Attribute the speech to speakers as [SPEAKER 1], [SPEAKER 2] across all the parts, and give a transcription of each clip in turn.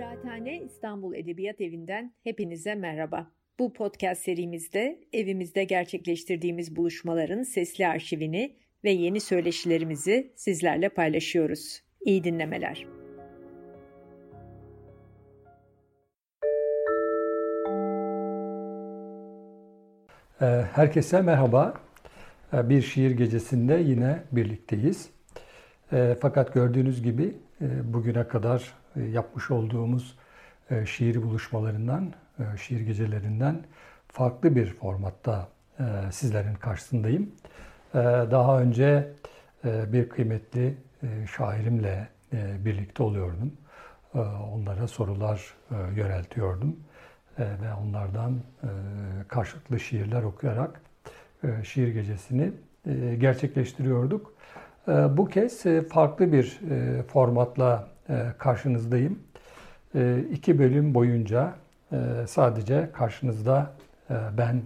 [SPEAKER 1] Kıraathane İstanbul Edebiyat Evi'nden hepinize merhaba. Bu podcast serimizde evimizde gerçekleştirdiğimiz buluşmaların sesli arşivini ve yeni söyleşilerimizi sizlerle paylaşıyoruz. İyi dinlemeler.
[SPEAKER 2] Ee, herkese merhaba. Ee, bir şiir gecesinde yine birlikteyiz. Ee, fakat gördüğünüz gibi e, bugüne kadar yapmış olduğumuz e, şiir buluşmalarından, şiir gecelerinden farklı bir formatta sizlerin karşısındayım. Daha önce bir kıymetli şairimle birlikte oluyordum. Onlara sorular yöneltiyordum ve onlardan karşılıklı şiirler okuyarak şiir gecesini gerçekleştiriyorduk. Bu kez farklı bir formatla karşınızdayım. İki bölüm boyunca sadece karşınızda ben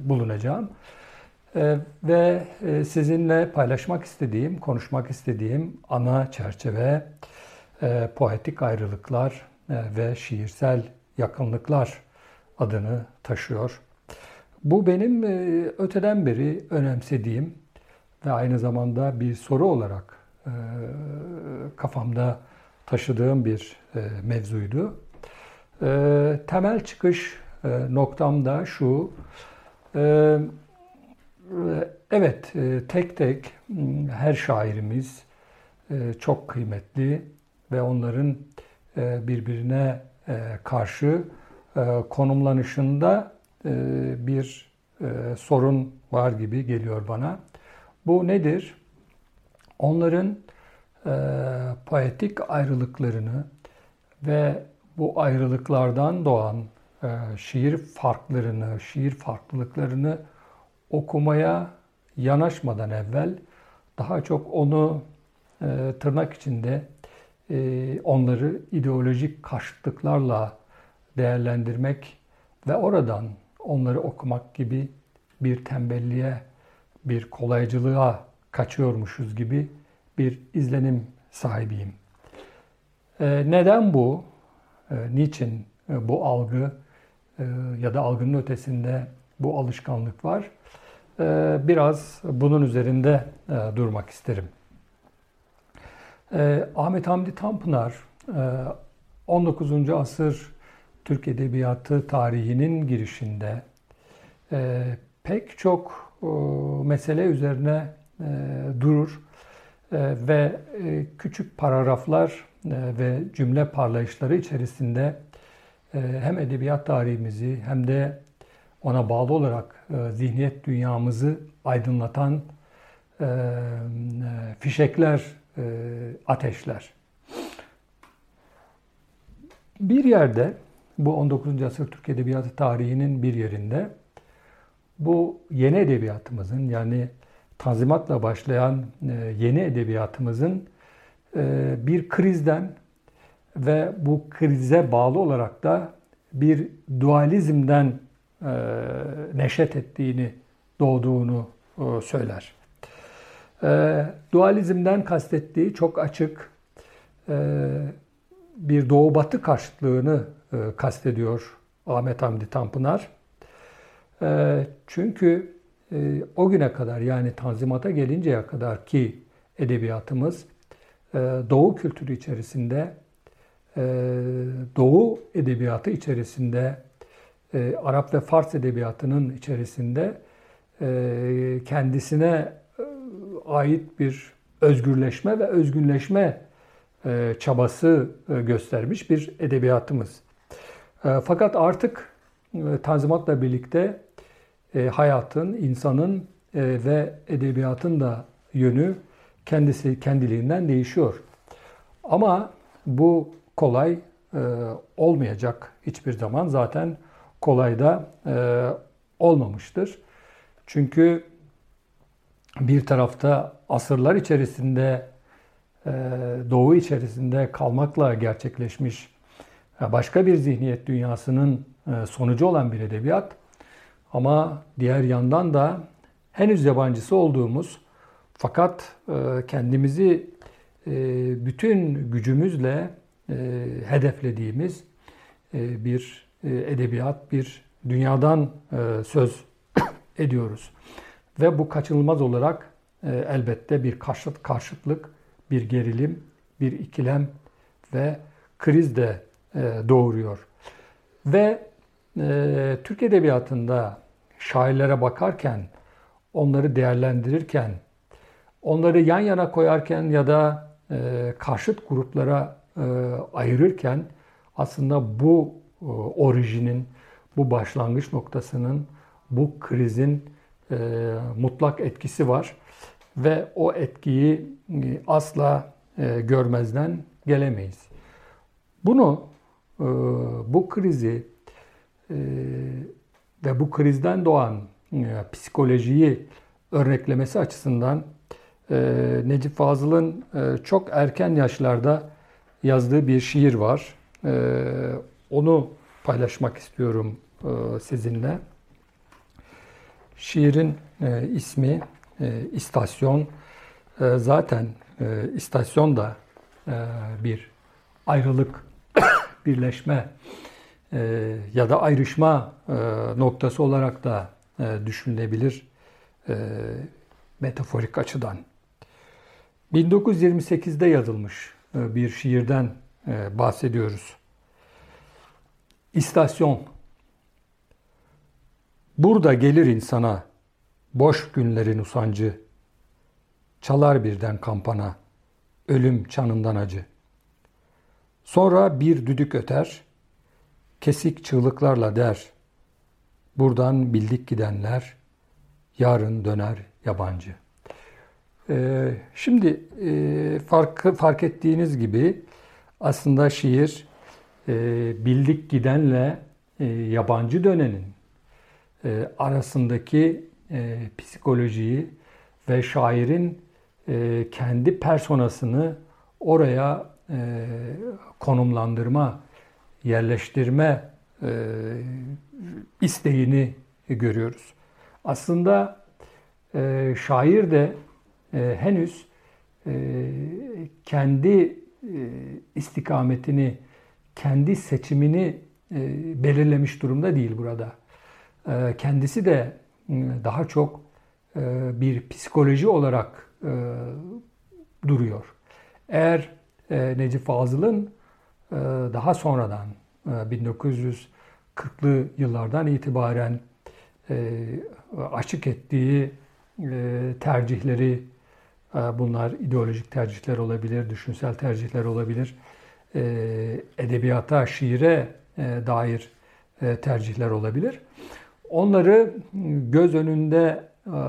[SPEAKER 2] bulunacağım. Ve sizinle paylaşmak istediğim, konuşmak istediğim ana çerçeve poetik ayrılıklar ve şiirsel yakınlıklar adını taşıyor. Bu benim öteden beri önemsediğim ve aynı zamanda bir soru olarak kafamda taşıdığım bir mevzuydu. Temel çıkış noktam da şu. Evet, tek tek her şairimiz çok kıymetli ve onların birbirine karşı konumlanışında bir sorun var gibi geliyor bana. Bu nedir? Onların poetik ayrılıklarını ve bu ayrılıklardan doğan şiir farklarını, şiir farklılıklarını okumaya yanaşmadan evvel daha çok onu tırnak içinde onları ideolojik karşıtlıklarla değerlendirmek ve oradan onları okumak gibi bir tembelliğe, bir kolaycılığa kaçıyormuşuz gibi bir izlenim sahibiyim. Neden bu? Niçin bu algı ya da algının ötesinde bu alışkanlık var? Biraz bunun üzerinde durmak isterim. Ahmet Hamdi Tanpınar 19. asır Türk Edebiyatı tarihinin girişinde pek çok mesele üzerine durur ve küçük paragraflar ve cümle parlayışları içerisinde hem edebiyat tarihimizi hem de ona bağlı olarak zihniyet dünyamızı aydınlatan fişekler ateşler. Bir yerde bu 19. asır Türk Edebiyatı tarihinin bir yerinde bu yeni edebiyatımızın yani Tanzimat'la başlayan yeni edebiyatımızın bir krizden ve bu krize bağlı olarak da bir dualizmden neşet ettiğini, doğduğunu söyler. Dualizmden kastettiği çok açık bir doğu-batı karşıtlığını kastediyor Ahmet Hamdi Tanpınar. Çünkü o güne kadar yani Tanzimat'a gelinceye kadar ki edebiyatımız Doğu kültürü içerisinde, Doğu edebiyatı içerisinde, Arap ve Fars edebiyatının içerisinde kendisine ait bir özgürleşme ve özgünleşme çabası göstermiş bir edebiyatımız. Fakat artık Tanzimat'la birlikte hayatın, insanın ve edebiyatın da yönü kendisi kendiliğinden değişiyor. Ama bu kolay olmayacak hiçbir zaman. Zaten kolay da olmamıştır. Çünkü bir tarafta asırlar içerisinde doğu içerisinde kalmakla gerçekleşmiş başka bir zihniyet dünyasının sonucu olan bir edebiyat ama diğer yandan da henüz yabancısı olduğumuz fakat kendimizi bütün gücümüzle hedeflediğimiz bir edebiyat, bir dünyadan söz ediyoruz. Ve bu kaçınılmaz olarak elbette bir karşıt, karşıtlık, bir gerilim, bir ikilem ve kriz de doğuruyor. Ve e, Türk Edebiyatı'nda şairlere bakarken, onları değerlendirirken, onları yan yana koyarken ya da e, karşıt gruplara e, ayırırken aslında bu e, orijinin, bu başlangıç noktasının, bu krizin e, mutlak etkisi var ve o etkiyi e, asla e, görmezden gelemeyiz. Bunu, e, bu krizi e, ve bu krizden doğan e, psikolojiyi örneklemesi açısından e, Necip Fazıl'ın e, çok erken yaşlarda yazdığı bir şiir var. E, onu paylaşmak istiyorum e, sizinle. Şiirin e, ismi e, İstasyon. E, zaten e, istasyon da e, bir ayrılık, birleşme e, ya da ayrışma e, noktası olarak da e, düşünülebilir e, metaforik açıdan. 1928'de yazılmış bir şiirden bahsediyoruz. İstasyon Burada gelir insana boş günlerin usancı, çalar birden kampana, ölüm çanından acı. Sonra bir düdük öter, kesik çığlıklarla der, buradan bildik gidenler, yarın döner yabancı. Ee, şimdi e, fark, ettiğiniz gibi aslında şiir e, bildik gidenle e, yabancı dönenin e, arasındaki psikolojiyi ve şairin kendi personasını oraya e, konumlandırma yerleştirme e, isteğini görüyoruz. Aslında e, şair de e, henüz e, kendi e, istikametini, kendi seçimini e, belirlemiş durumda değil burada. E, kendisi de e, daha çok e, bir psikoloji olarak e, duruyor. Eğer e, Necip Fazıl'ın daha sonradan 1940'lı e, yıllardan itibaren e, açık ettiği e, tercihleri bunlar ideolojik tercihler olabilir, düşünsel tercihler olabilir, edebiyata, şiire dair tercihler olabilir. Onları göz önünde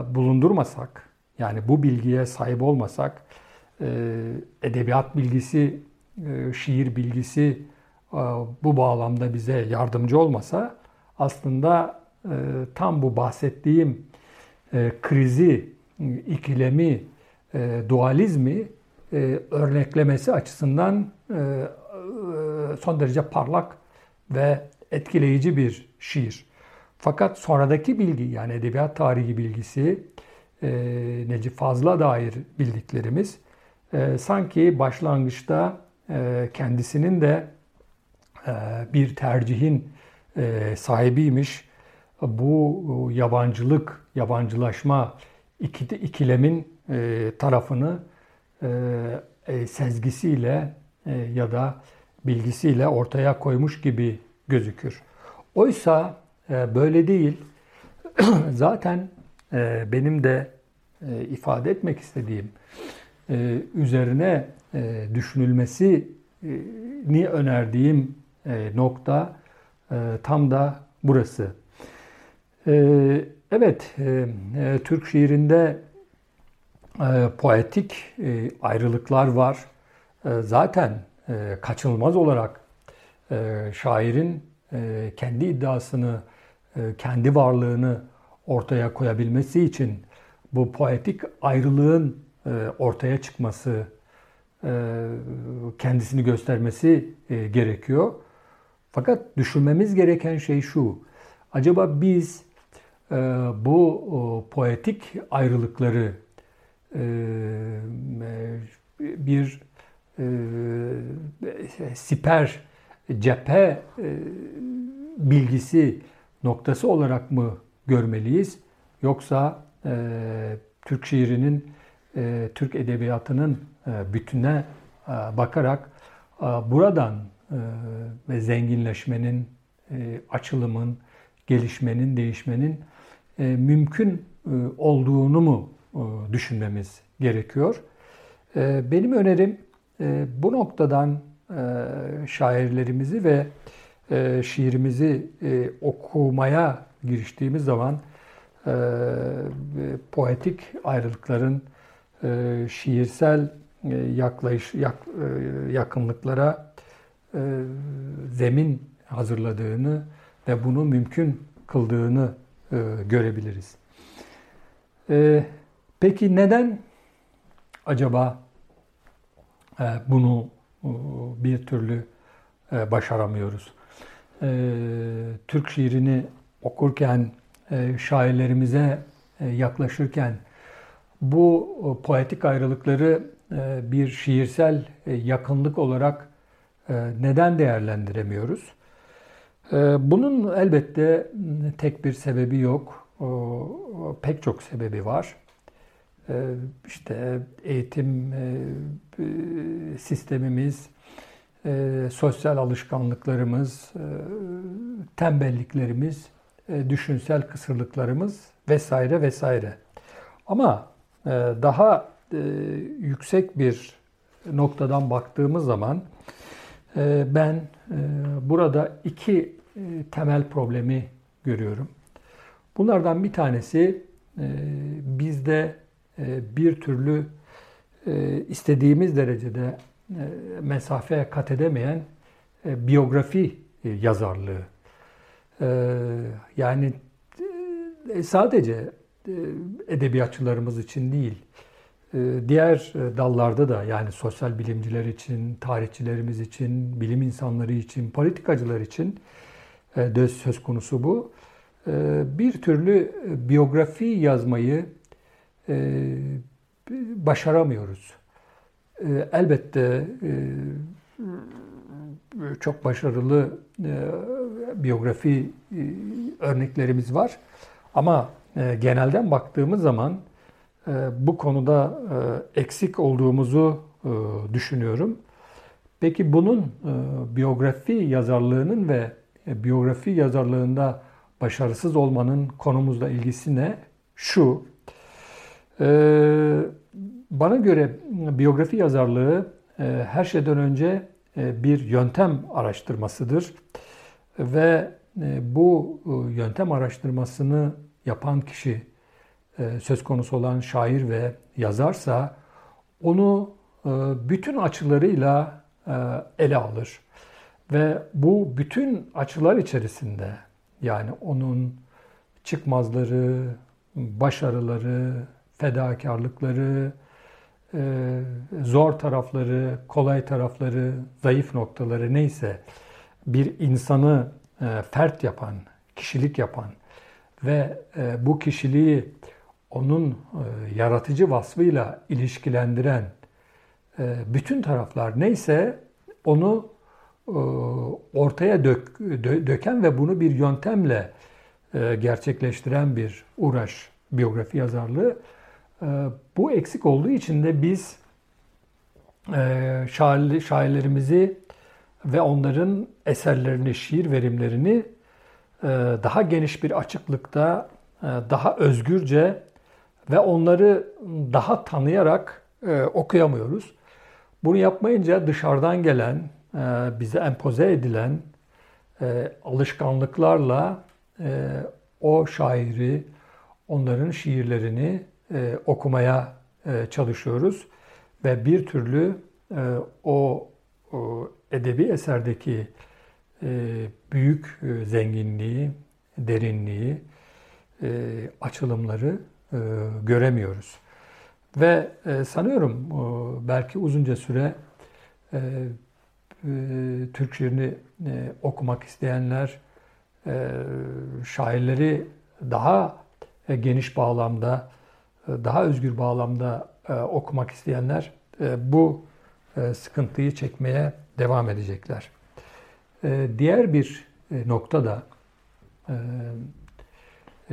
[SPEAKER 2] bulundurmasak, yani bu bilgiye sahip olmasak, edebiyat bilgisi şiir bilgisi e, bu bağlamda bize yardımcı olmasa aslında e, tam bu bahsettiğim krizi, ikilemi, dualizmi örneklemesi açısından son derece parlak ve etkileyici bir şiir. Fakat sonradaki bilgi yani edebiyat tarihi bilgisi Necip Fazıl'a dair bildiklerimiz sanki başlangıçta kendisinin de e, bir tercihin e, sahibiymiş. Bu yabancılık, yabancılaşma ikilemin e, tarafını sezgisiyle ya da bilgisiyle ortaya koymuş gibi gözükür. Oysa böyle değil. Zaten benim de ifade etmek istediğim üzerine e, düşünülmesini önerdiğim e, nokta e, tam da burası. Evet, Türk şiirinde poetik ayrılıklar var. Zaten kaçınılmaz olarak şairin kendi iddiasını, kendi varlığını ortaya koyabilmesi için bu poetik ayrılığın ortaya çıkması e, kendisini göstermesi e, gerekiyor. Fakat düşünmemiz gereken şey şu. Acaba biz e, bu poetik ayrılıkları bir siper, cephe bilgisi noktası olarak mı görmeliyiz? Yoksa Türk şiirinin, Türk edebiyatının bütüne bakarak buradan ve zenginleşmenin, açılımın, gelişmenin, değişmenin mümkün olduğunu mu düşünmemiz gerekiyor? Benim önerim bu noktadan şairlerimizi ve şiirimizi okumaya giriştiğimiz zaman poetik ayrılıkların şiirsel yaklayış yak, yakınlıklara zemin hazırladığını ve bunu mümkün kıldığını görebiliriz. Peki neden acaba bunu bir türlü başaramıyoruz? Türk şiirini okurken, şairlerimize yaklaşırken bu poetik ayrılıkları bir şiirsel yakınlık olarak neden değerlendiremiyoruz? Bunun elbette tek bir sebebi yok. Pek çok sebebi var. İşte eğitim sistemimiz, sosyal alışkanlıklarımız, tembelliklerimiz, düşünsel kısırlıklarımız vesaire vesaire. Ama daha yüksek bir noktadan baktığımız zaman ben burada iki temel problemi görüyorum. Bunlardan bir tanesi bizde bir türlü istediğimiz derecede mesafe kat edemeyen biyografi yazarlığı. Yani sadece edebiyatçılarımız için değil, diğer dallarda da yani sosyal bilimciler için, tarihçilerimiz için, bilim insanları için, politikacılar için de söz konusu bu. Bir türlü biyografi yazmayı başaramıyoruz. Elbette çok başarılı biyografi örneklerimiz var. Ama genelden baktığımız zaman bu konuda eksik olduğumuzu düşünüyorum. Peki bunun biyografi yazarlığının ve biyografi yazarlığında başarısız olmanın konumuzla ilgisi ne? Şu, bana göre biyografi yazarlığı her şeyden önce bir yöntem araştırmasıdır. Ve bu yöntem araştırmasını yapan kişi söz konusu olan şair ve yazarsa onu bütün açılarıyla ele alır. Ve bu bütün açılar içerisinde yani onun çıkmazları, başarıları, fedakarlıkları, zor tarafları, kolay tarafları, zayıf noktaları neyse bir insanı fert yapan, kişilik yapan ve bu kişiliği onun yaratıcı vasfıyla ilişkilendiren bütün taraflar neyse onu ortaya dök, döken ve bunu bir yöntemle gerçekleştiren bir uğraş biyografi yazarlığı. Bu eksik olduğu için de biz şair, şairlerimizi ve onların eserlerini, şiir verimlerini daha geniş bir açıklıkta, daha özgürce ve onları daha tanıyarak okuyamıyoruz. Bunu yapmayınca dışarıdan gelen, bize empoze edilen alışkanlıklarla o şairi, onların şiirlerini okumaya çalışıyoruz ve bir türlü o edebi eserdeki büyük zenginliği, derinliği, açılımları göremiyoruz. Ve sanıyorum belki uzunca süre Türk şiirini okumak isteyenler, şairleri daha geniş bağlamda, daha özgür bağlamda okumak isteyenler bu e, sıkıntıyı çekmeye devam edecekler. E, diğer bir e, nokta da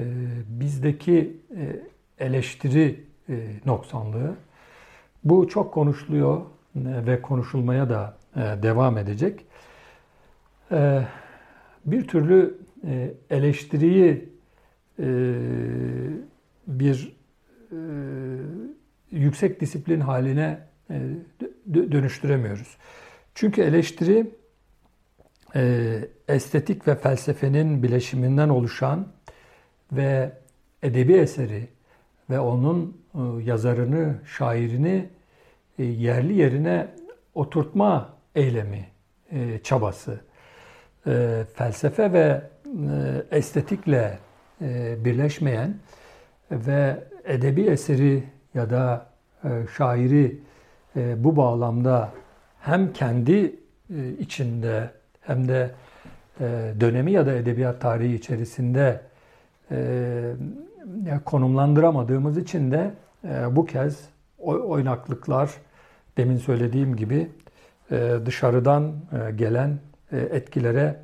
[SPEAKER 2] e, e, bizdeki e, eleştiri e, noksanlığı. Bu çok konuşuluyor e, ve konuşulmaya da devam edecek. E, bir türlü eleştiriyi bir yüksek disiplin haline dönüştüremiyoruz. Çünkü eleştiri estetik ve felsefenin bileşiminden oluşan ve edebi eseri ve onun yazarını, şairini yerli yerine oturtma eylemi, çabası. Felsefe ve estetikle birleşmeyen ve edebi eseri ya da şairi bu bağlamda hem kendi içinde hem de dönemi ya da edebiyat tarihi içerisinde konumlandıramadığımız için de bu kez oynaklıklar demin söylediğim gibi dışarıdan gelen etkilere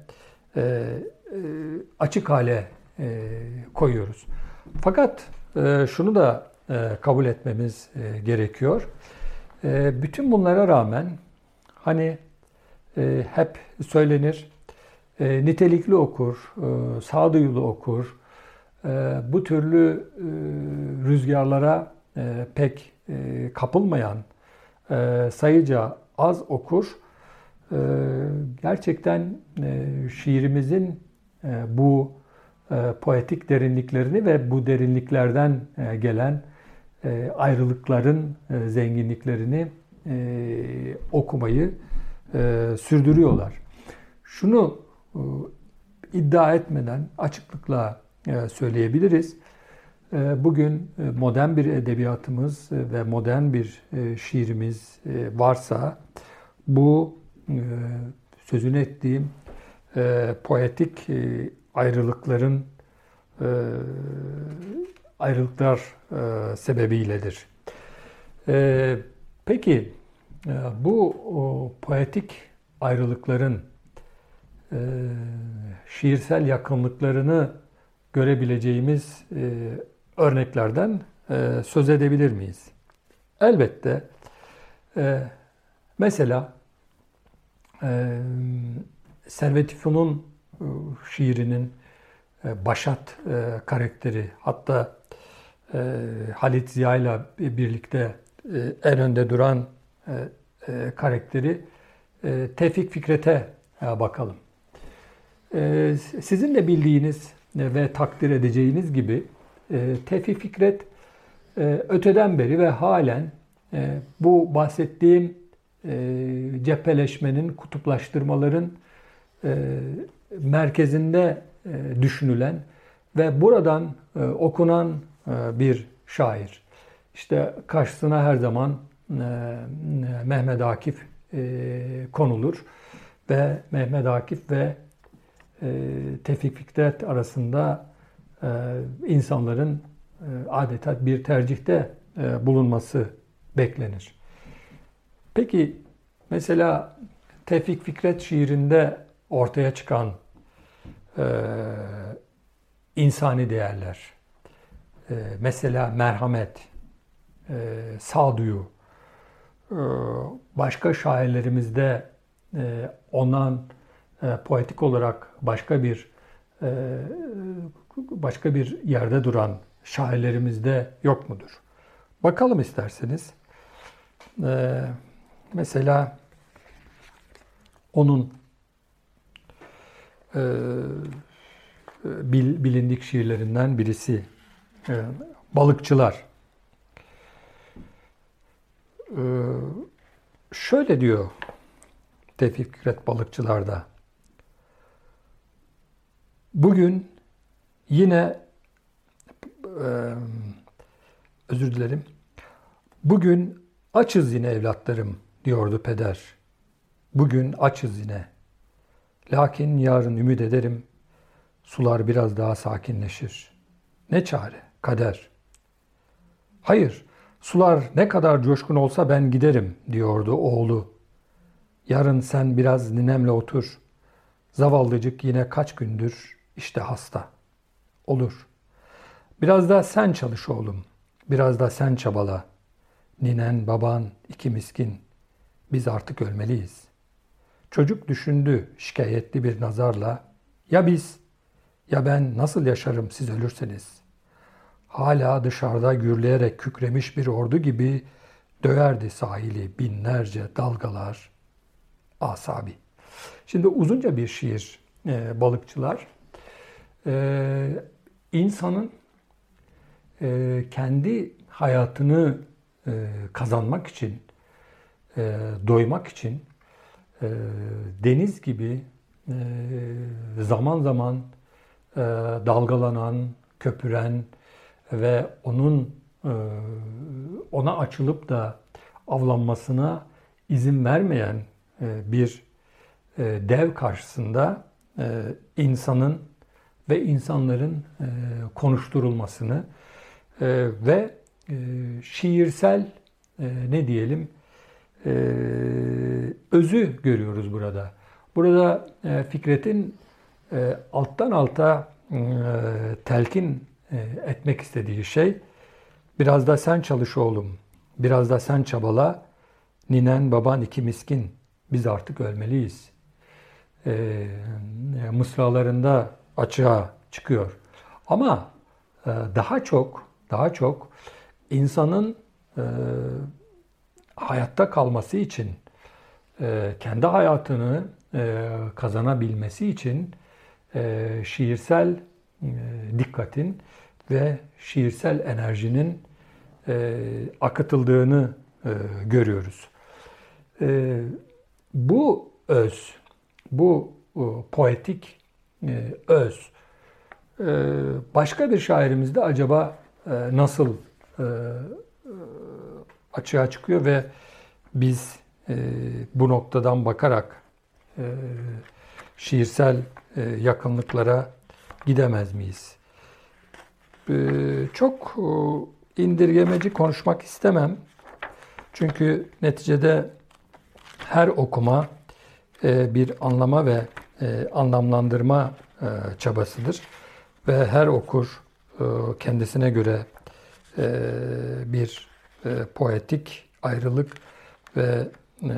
[SPEAKER 2] açık hale koyuyoruz. Fakat şunu da kabul etmemiz gerekiyor. Bütün bunlara rağmen hani hep söylenir nitelikli okur, sağduyulu okur, bu türlü rüzgarlara pek kapılmayan sayıca az okur gerçekten şiirimizin bu poetik derinliklerini ve bu derinliklerden gelen ayrılıkların zenginliklerini okumayı sürdürüyorlar. Şunu iddia etmeden açıklıkla söyleyebiliriz. Bugün modern bir edebiyatımız ve modern bir şiirimiz varsa bu sözünü ettiğim poetik ayrılıkların ayrılıklar sebebiyledir. Peki bu poetik ayrılıkların şiirsel yakınlıklarını görebileceğimiz örneklerden söz edebilir miyiz? Elbette. Mesela Servet İfün'ün şiirinin Başat karakteri hatta Halit Ziya ile birlikte en önde duran karakteri Tevfik Fikret'e bakalım. Sizin de bildiğiniz ve takdir edeceğiniz gibi Tevfik Fikret öteden beri ve halen bu bahsettiğim cepheleşmenin, kutuplaştırmaların merkezinde düşünülen ve buradan okunan bir şair. İşte karşısına her zaman Mehmet Akif konulur ve Mehmet Akif ve Tevfik Fikret arasında insanların adeta bir tercihte bulunması beklenir. Peki mesela Tevfik Fikret şiirinde ortaya çıkan e, insani değerler, e, mesela merhamet, e, sağduyu, e, başka şairlerimizde e, ondan e, poetik olarak başka bir e, başka bir yerde duran şairlerimizde yok mudur? Bakalım isterseniz. E, mesela onun e, bil, bilindik şiirlerinden birisi e, Balıkçılar. E, şöyle diyor Tevfik Fikret Balıkçılar'da. Bugün yine özür dilerim. Bugün açız yine evlatlarım diyordu peder. Bugün açız yine. Lakin yarın ümit ederim sular biraz daha sakinleşir. Ne çare? Kader. Hayır, Sular ne kadar coşkun olsa ben giderim diyordu oğlu. Yarın sen biraz ninemle otur. Zavallıcık yine kaç gündür işte hasta. Olur. Biraz da sen çalış oğlum. Biraz da sen çabala. Ninen, baban, iki miskin. Biz artık ölmeliyiz. Çocuk düşündü şikayetli bir nazarla. Ya biz? Ya ben nasıl yaşarım siz ölürseniz? Hala dışarıda gürleyerek kükremiş bir ordu gibi döverdi sahili binlerce dalgalar. Asabi. Şimdi uzunca bir şiir e, balıkçılar. E, insanın e, kendi hayatını e, kazanmak için, e, doymak için e, deniz gibi e, zaman zaman e, dalgalanan, köpüren ve onun e, ona açılıp da avlanmasına izin vermeyen e, bir e, dev karşısında e, insanın ve insanların e, konuşturulmasını e, ve e, şiirsel e, ne diyelim e, özü görüyoruz burada. Burada e, Fikret'in e, alttan alta e, telkin e, etmek istediği şey biraz da sen çalış oğlum, biraz da sen çabala, ninen baban iki miskin, biz artık ölmeliyiz. E, mısralarında açığa çıkıyor. Ama e, daha çok, daha çok insanın e, hayatta kalması için, e, kendi hayatını kazanabilmesi için şiirsel dikkatin ve şiirsel enerjinin e, akıtıldığını görüyoruz. Bu öz, bu poetik öz e, başka bir şairimizde acaba e, nasıl e, açığa çıkıyor ve biz e, bu noktadan bakarak şiirsel yakınlıklara gidemez miyiz? E, çok indirgemeci konuşmak istemem. Çünkü neticede her okuma bir anlama ve e, anlamlandırma e, çabasıdır. Ve her okur e, kendisine göre bir poetik ayrılık ve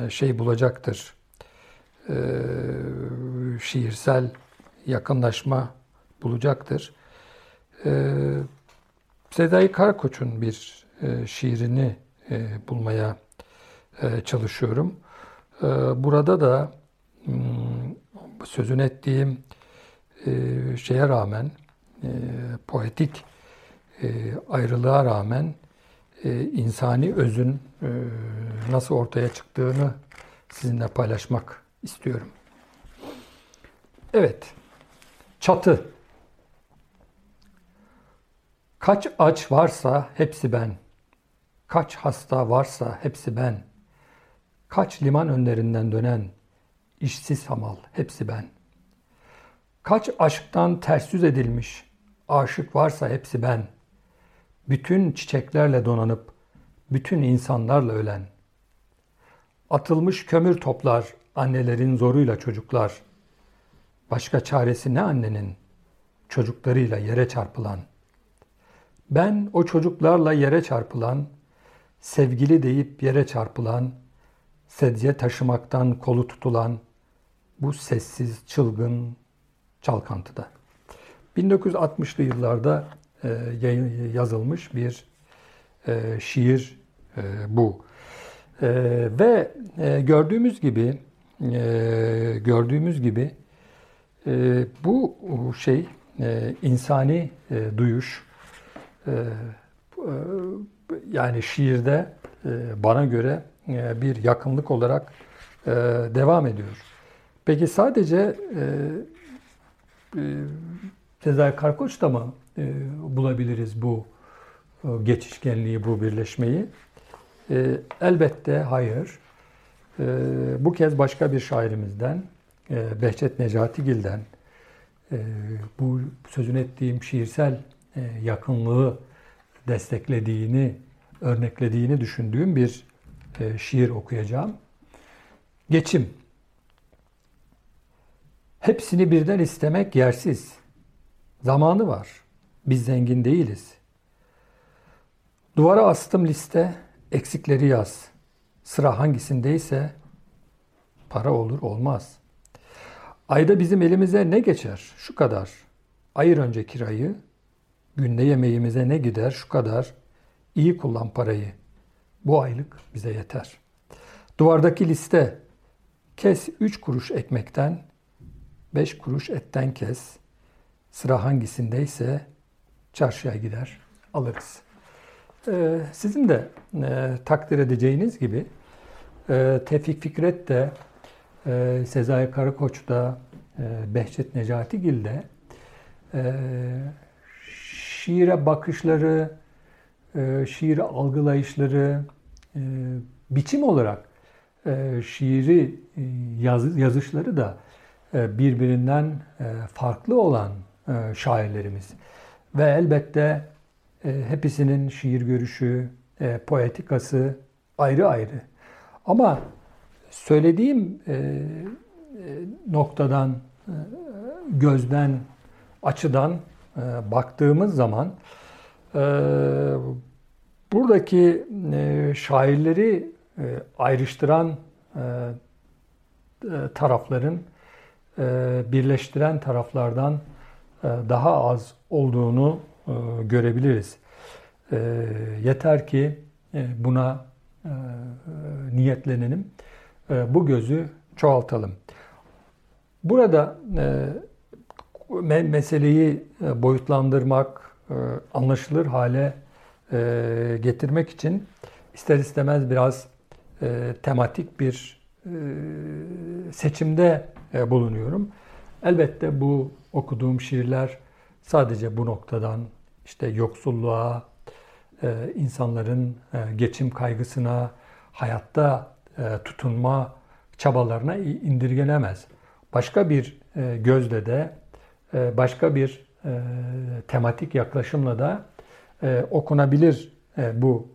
[SPEAKER 2] şey bulacaktır. Şiirsel yakınlaşma bulacaktır. E, Sedai Karakoç'un bir şiirini bulmaya çalışıyorum. Burada da hmm, sözün ettiğim e, şeye rağmen, e, poetik e, ayrılığa rağmen insani özün nasıl ortaya çıktığını sizinle paylaşmak istiyorum. Evet, çatı. Kaç aç varsa hepsi ben. Kaç hasta varsa hepsi ben. Kaç liman önlerinden dönen işsiz hamal hepsi ben. Kaç aşktan ters yüz edilmiş aşık varsa hepsi ben. Bütün çiçeklerle donanıp bütün insanlarla ölen. Atılmış kömür toplar annelerin zoruyla çocuklar. Başka çaresi ne annenin? Çocuklarıyla yere çarpılan. Ben o çocuklarla yere çarpılan, sevgili deyip yere çarpılan, sedye taşımaktan kolu tutulan bu sessiz, çılgın çalkantıda. 1960'lı yıllarda e, yazılmış bir e, şiir e, bu. Ve gördüğümüz gibi gördüğümüz gibi bu şey insani duyuş yani şiirde bana göre bir yakınlık olarak devam ediyor. Peki sadece Sezai Karkoç'ta mı e, bulabiliriz bu e, geçişkenliği, bu birleşmeyi? E, elbette hayır. E, bu kez başka bir şairimizden, e, Behçet Necatigil'den e, bu sözün ettiğim şiirsel e, yakınlığı desteklediğini örneklediğini düşündüğüm bir e, şiir okuyacağım. Geçim. Hepsini birden istemek yersiz. Zamanı var. Biz zengin değiliz. Duvara astım liste, eksikleri yaz. Sıra hangisindeyse para olur olmaz. Ayda bizim elimize ne geçer? Şu kadar. Ayır önce kirayı. Günde yemeğimize ne gider? Şu kadar. İyi kullan parayı. Bu aylık bize yeter. Duvardaki liste. Kes üç kuruş ekmekten, beş kuruş etten kes. Sıra hangisindeyse çarşıya gider alırız. Ee, sizin de e, takdir edeceğiniz gibi e, Tevfik Fikret de e, Sezai Karakoç da e, Behçet Necatigil de e, şiire bakışları, e, şiiri algılayışları, e, biçim olarak e, şiiri e, yaz, yazışları da birbirinden e, farklı olan e, şairlerimiz. Ve elbette e, hepsinin şiir görüşü, e, poetikası ayrı ayrı. Ama söylediğim e, e, noktadan, e, gözden, açıdan e, baktığımız zaman e, buradaki e, şairleri e, ayrıştıran e, e tarafların e, birleştiren taraflardan e, daha az olduğunu e, görebiliriz. E, yeter ki e, buna e, niyetlenelim. E, bu gözü çoğaltalım. Burada e, meseleyi e, boyutlandırmak, e, anlaşılır hale e, getirmek için ister istemez biraz e, tematik bir e, seçimde e, bulunuyorum. Elbette bu okuduğum şiirler sadece bu noktadan işte yoksulluğa, e, insanların e, geçim kaygısına, hayatta e, tutunma çabalarına indirgenemez. Başka bir gözle de, başka bir tematik yaklaşımla da okunabilir bu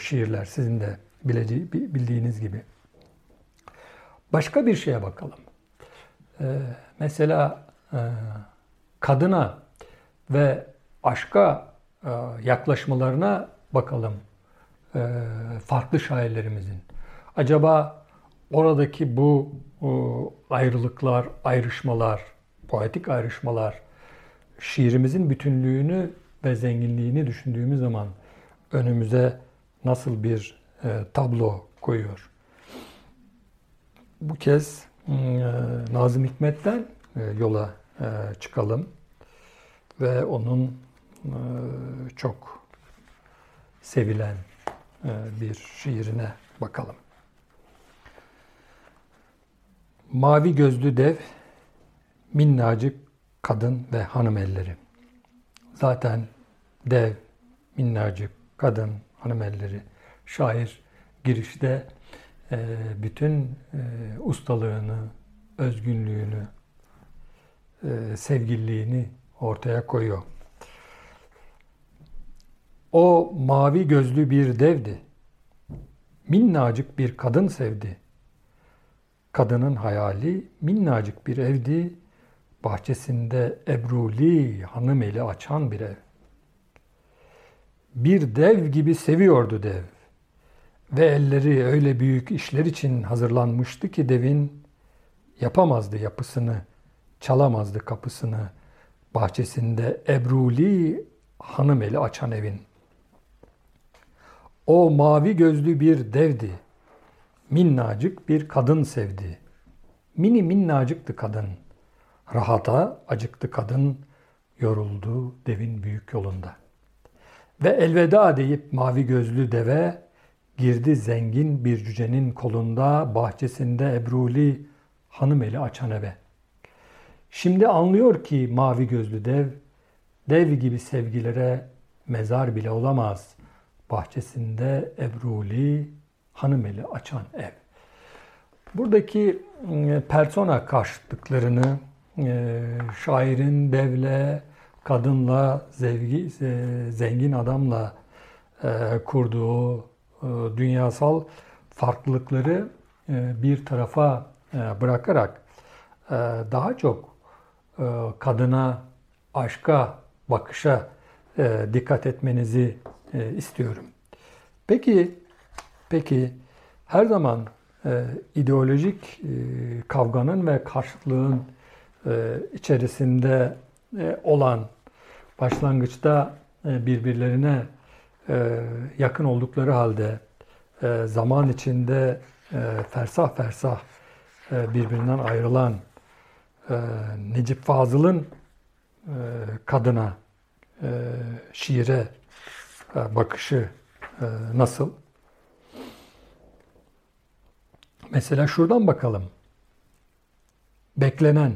[SPEAKER 2] şiirler sizin de bildiğiniz gibi. Başka bir şeye bakalım. Mesela kadına ve aşka e, yaklaşmalarına bakalım e, farklı şairlerimizin. Acaba oradaki bu ayrılıklar, ayrışmalar, poetik ayrışmalar şiirimizin bütünlüğünü ve zenginliğini düşündüğümüz zaman önümüze nasıl bir e, tablo koyuyor? Bu kez Nazım Hikmet'ten yola çıkalım ve onun e, çok sevilen e, bir şiirine bakalım. Mavi gözlü dev, minnacık kadın ve hanım elleri. Zaten dev, minnacık kadın, hanım elleri. Şair girişte e, bütün ustalığını, özgünlüğünü, sevgililiğini ortaya koyuyor. O mavi gözlü bir devdi. Minnacık bir kadın sevdi. Kadının hayali minnacık bir evdi. Bahçesinde ebruli hanım eli açan bir ev. Bir dev gibi seviyordu dev. Ve elleri öyle büyük işler için hazırlanmıştı ki devin yapamazdı yapısını, çalamazdı kapısını. Bahçesinde ebruli hanım eli açan evin.'' O mavi gözlü bir devdi. Minnacık bir kadın sevdi. Mini minnacıktı kadın. Rahata acıktı kadın. Yoruldu devin büyük yolunda. Ve elveda deyip mavi gözlü deve girdi zengin bir cücenin kolunda bahçesinde ebruli hanım eli açan eve. Şimdi anlıyor ki mavi gözlü dev, dev gibi sevgilere mezar bile olamaz bahçesinde Ebruli hanımeli açan ev. Buradaki e, persona karşıtlıklarını e, şairin devle, kadınla, zevgi, e, zengin adamla kurduğu dünyasal farklılıkları e, bir tarafa e, bırakarak e, daha çok e, kadına, aşka, bakışa e, dikkat etmenizi e, istiyorum. Peki, peki her zaman e, ideolojik e, kavganın ve karşıtlığın e, içerisinde e, olan başlangıçta e, birbirlerine e, yakın oldukları halde e, zaman içinde e, fersah fersah e, birbirinden ayrılan e, Necip Fazıl'ın e, kadına, e, şiire e, bakışı e, nasıl? Mesela şuradan bakalım. Beklenen.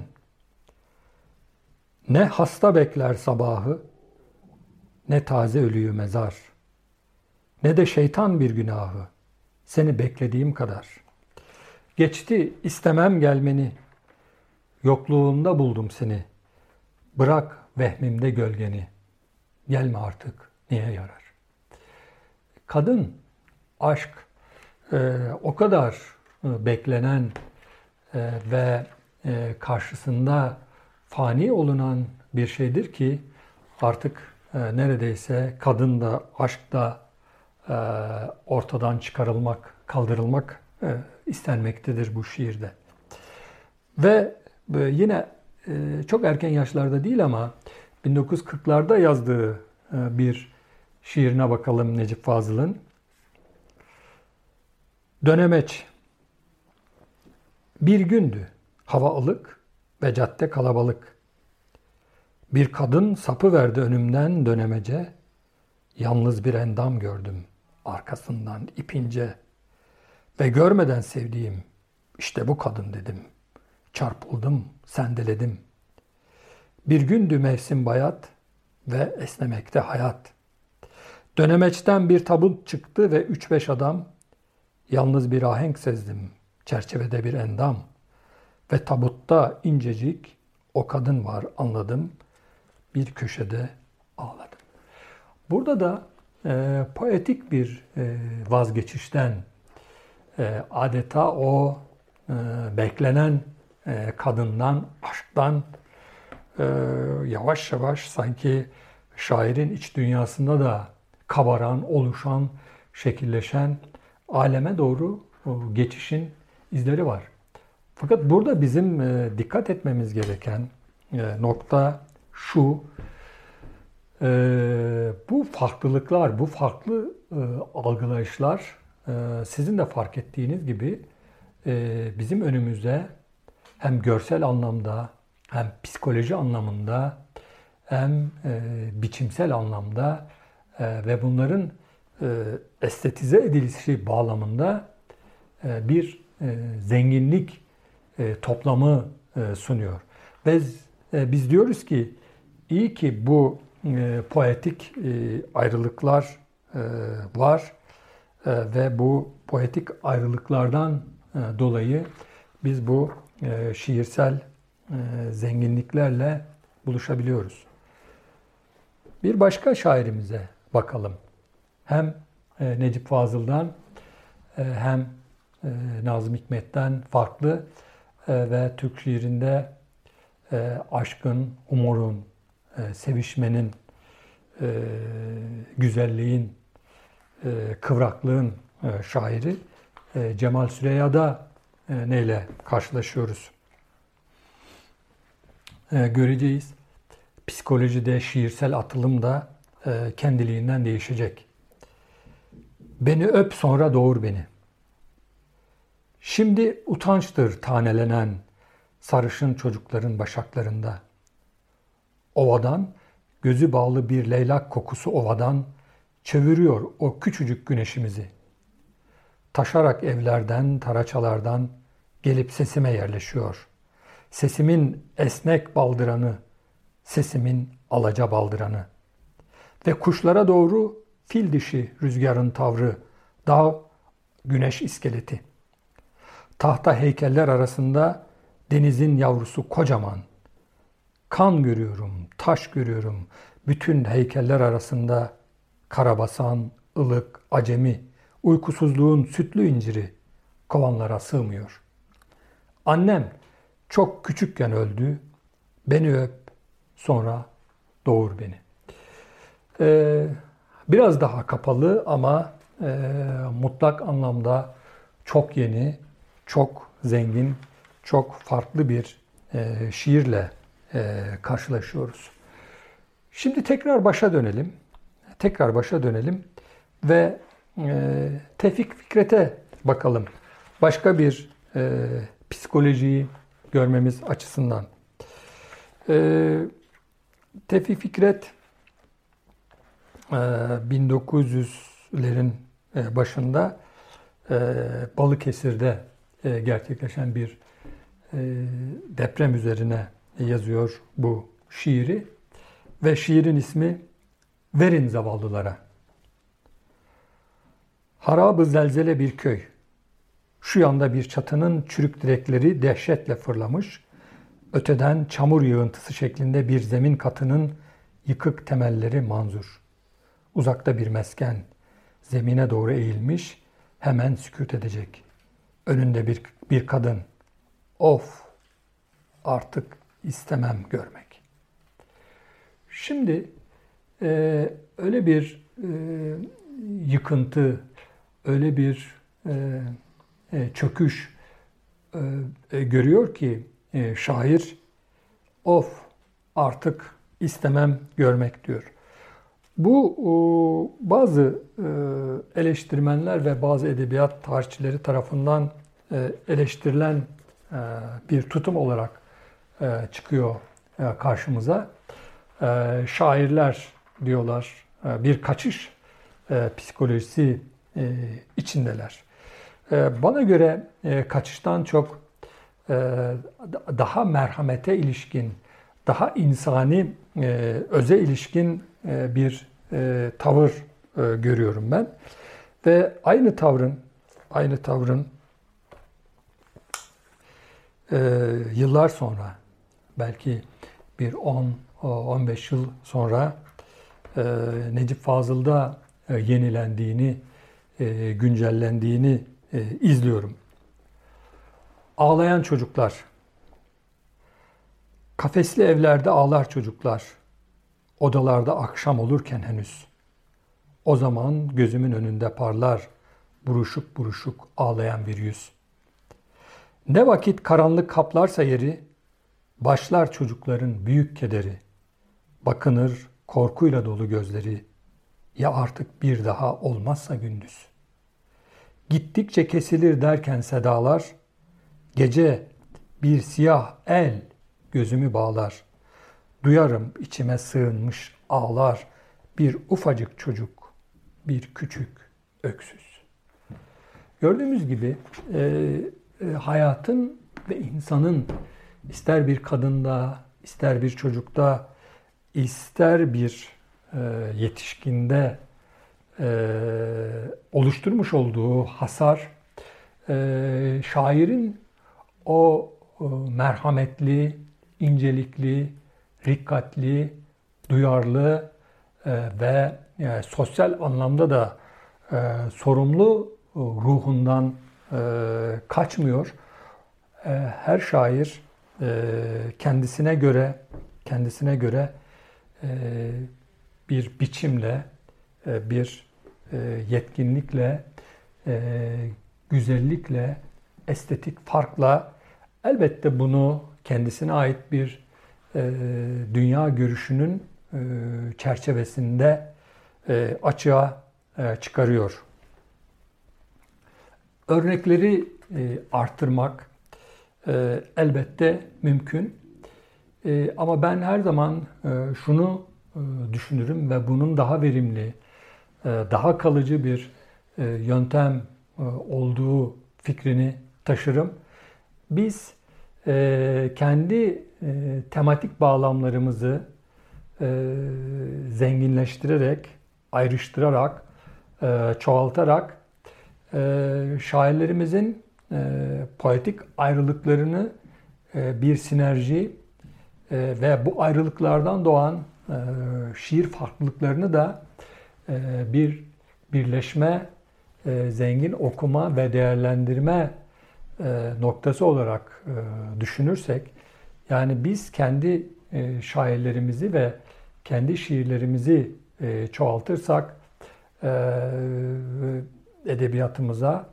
[SPEAKER 2] Ne hasta bekler sabahı, ne taze ölüyü mezar, ne de şeytan bir günahı, seni beklediğim kadar. Geçti istemem gelmeni, yokluğunda buldum seni. Bırak vehmimde gölgeni, gelme artık niye yarar? Kadın, aşk e, o kadar e, beklenen e, ve e, karşısında fani olunan bir şeydir ki artık e, neredeyse kadın da aşk da ortadan çıkarılmak, kaldırılmak e, istenmektedir bu şiirde. Ve e, yine e, çok erken yaşlarda değil ama 1940'larda yazdığı e, bir şiirine bakalım Necip Fazıl'ın. Dönemeç. Bir gündü. Hava ılık ve cadde kalabalık. Bir kadın sapı verdi önümden dönemece. Yalnız bir endam gördüm arkasından ipince. Ve görmeden sevdiğim işte bu kadın dedim. Çarpıldım, sendeledim. Bir gündü mevsim bayat ve esnemekte hayat. Dönemeçten bir tabut çıktı ve üç beş adam Yalnız bir ahenk sezdim, çerçevede bir endam. Ve tabutta incecik o kadın var anladım. Bir köşede ağladım. Burada da e, poetik bir e, vazgeçişten e, adeta o e, beklenen e, kadından, aşktan e, yavaş yavaş sanki şairin iç dünyasında da kabaran, oluşan, şekilleşen aleme doğru geçişin izleri var. Fakat burada bizim e, dikkat etmemiz gereken e, nokta şu, e, bu farklılıklar, bu farklı algılayışlar sizin de fark ettiğiniz gibi bizim önümüzde hem görsel anlamda hem psikoloji anlamında hem biçimsel anlamda ve bunların e, estetize edilişi bağlamında e, bir e, zenginlik toplamı sunuyor. Ve biz diyoruz ki iyi ki bu poetik ayrılıklar var ve bu poetik ayrılıklardan dolayı biz bu şiirsel zenginliklerle buluşabiliyoruz. Bir başka şairimize bakalım hem e, Necip Fazıl'dan e, hem e, Nazım Hikmet'ten farklı ve Türk şiirinde aşkın, umurun, sevişmenin, güzelliğin, kıvraklığın şairi Cemal Süreyya'da neyle karşılaşıyoruz? Göreceğiz. Psikolojide, şiirsel atılım da kendiliğinden değişecek. Beni öp sonra doğur beni. Şimdi utançtır tanelenen sarışın çocukların başaklarında. Ovadan, gözü bağlı bir leylak kokusu ovadan çeviriyor o küçücük güneşimizi. Taşarak evlerden, taraçalardan gelip sesime yerleşiyor. Sesimin esnek baldıranı, sesimin alaca baldıranı. Ve kuşlara doğru fil dişi rüzgarın tavrı, dağ güneş iskeleti. Tahta heykeller arasında denizin yavrusu kocaman. Kan görüyorum, taş görüyorum. Bütün heykeller arasında karabasan, ılık, acemi, uykusuzluğun sütlü inciri kovanlara sığmıyor. Annem çok küçükken öldü. Beni öp, sonra doğur beni. Ee, biraz daha kapalı ama e, mutlak anlamda çok yeni, çok zengin, çok farklı bir e, şiirle karşılaşıyoruz. Şimdi tekrar başa dönelim. Tekrar başa dönelim ve e, Tevfik Fikret'e bakalım. Başka bir e, psikolojiyi görmemiz açısından. E, Tevfik Fikret e, 1900'lerin e, başında e, Balıkesir'de e, gerçekleşen bir e, deprem üzerine yazıyor bu şiiri ve şiirin ismi Verin Zavallılara. Harabı zelzele bir köy. Şu yanda bir çatının çürük direkleri dehşetle fırlamış, öteden çamur yığıntısı şeklinde bir zemin katının yıkık temelleri manzur. Uzakta bir mesken, zemine doğru eğilmiş, hemen sükut edecek. Önünde bir, bir kadın. Of, artık istemem görmek. Şimdi e, öyle bir e, yıkıntı, öyle bir e, e, çöküş e, e, görüyor ki e, şair of artık istemem görmek diyor. Bu bazı e, eleştirmenler ve bazı edebiyat tarihçileri tarafından e, eleştirilen bir tutum olarak çıkıyor e, karşımıza. E, şairler diyorlar e, bir kaçış e, psikolojisi e, içindeler. E, bana göre e, kaçıştan çok e, daha merhamete ilişkin, daha insani, e, öze ilişkin e, bir e, tavır e, görüyorum ben. Ve aynı tavrın, aynı tavrın e, yıllar sonra, belki bir 10-15 yıl sonra e, Necip Fazıl'da e, yenilendiğini, e, güncellendiğini e, izliyorum. Ağlayan çocuklar. Kafesli evlerde ağlar çocuklar. Odalarda akşam olurken henüz. O zaman gözümün önünde parlar buruşuk buruşuk ağlayan bir yüz. Ne vakit karanlık kaplarsa yeri, başlar çocukların büyük kederi. Bakınır korkuyla dolu gözleri. Ya artık bir daha olmazsa gündüz. Gittikçe kesilir derken sedalar, gece bir siyah el gözümü bağlar. Duyarım içime sığınmış ağlar bir ufacık çocuk, bir küçük öksüz. Gördüğümüz gibi e, e, hayatın ve insanın ister bir kadında, ister bir çocukta, ister bir e, yetişkinde e, oluşturmuş olduğu hasar e, şairin o merhametli, incelikli, rikkatli, duyarlı ve sosyal anlamda da sorumlu ruhundan kaçmıyor. Her şair kendisine göre kendisine göre e, bir biçimle, e, bir e, yetkinlikle, güzellikle, estetik farkla elbette bunu kendisine ait bir dünya görüşünün çerçevesinde açığa çıkarıyor. Örnekleri arttırmak elbette mümkün. Ama ben her zaman şunu düşünürüm ve bunun daha verimli, e, daha kalıcı bir e, yöntem e, olduğu fikrini taşırım. Biz kendi tematik bağlamlarımızı zenginleştirerek, ayrıştırarak, çoğaltarak şairlerimizin poetik ayrılıklarını bir sinerji ve bu ayrılıklardan doğan şiir farklılıklarını da e, bir birleşme, e, zengin okuma ve değerlendirme e, noktası olarak e, düşünürsek, yani biz kendi e, şairlerimizi ve kendi şiirlerimizi e, çoğaltırsak, e, edebiyatımıza,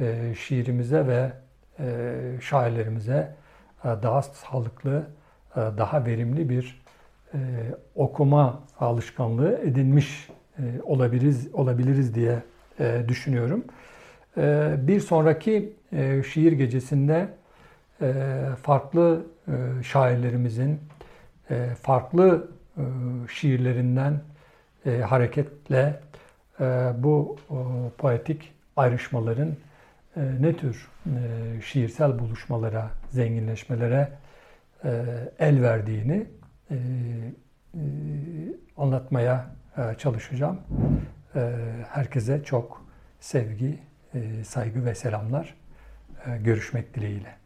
[SPEAKER 2] e, şiirimize ve e, şairlerimize e, daha sağlıklı, e, daha verimli bir e, okuma alışkanlığı edinmiş e, olabiliriz olabiliriz diye e, düşünüyorum. E, bir sonraki e, şiir gecesinde e, farklı e, şairlerimizin e, farklı e, şiirlerinden e, hareketle e, bu e, poetik ayrışmaların ne tür e, şiirsel buluşmalara, zenginleşmelere e, el verdiğini e, anlatmaya çalışacağım. Herkese çok sevgi, saygı ve selamlar. Görüşmek dileğiyle.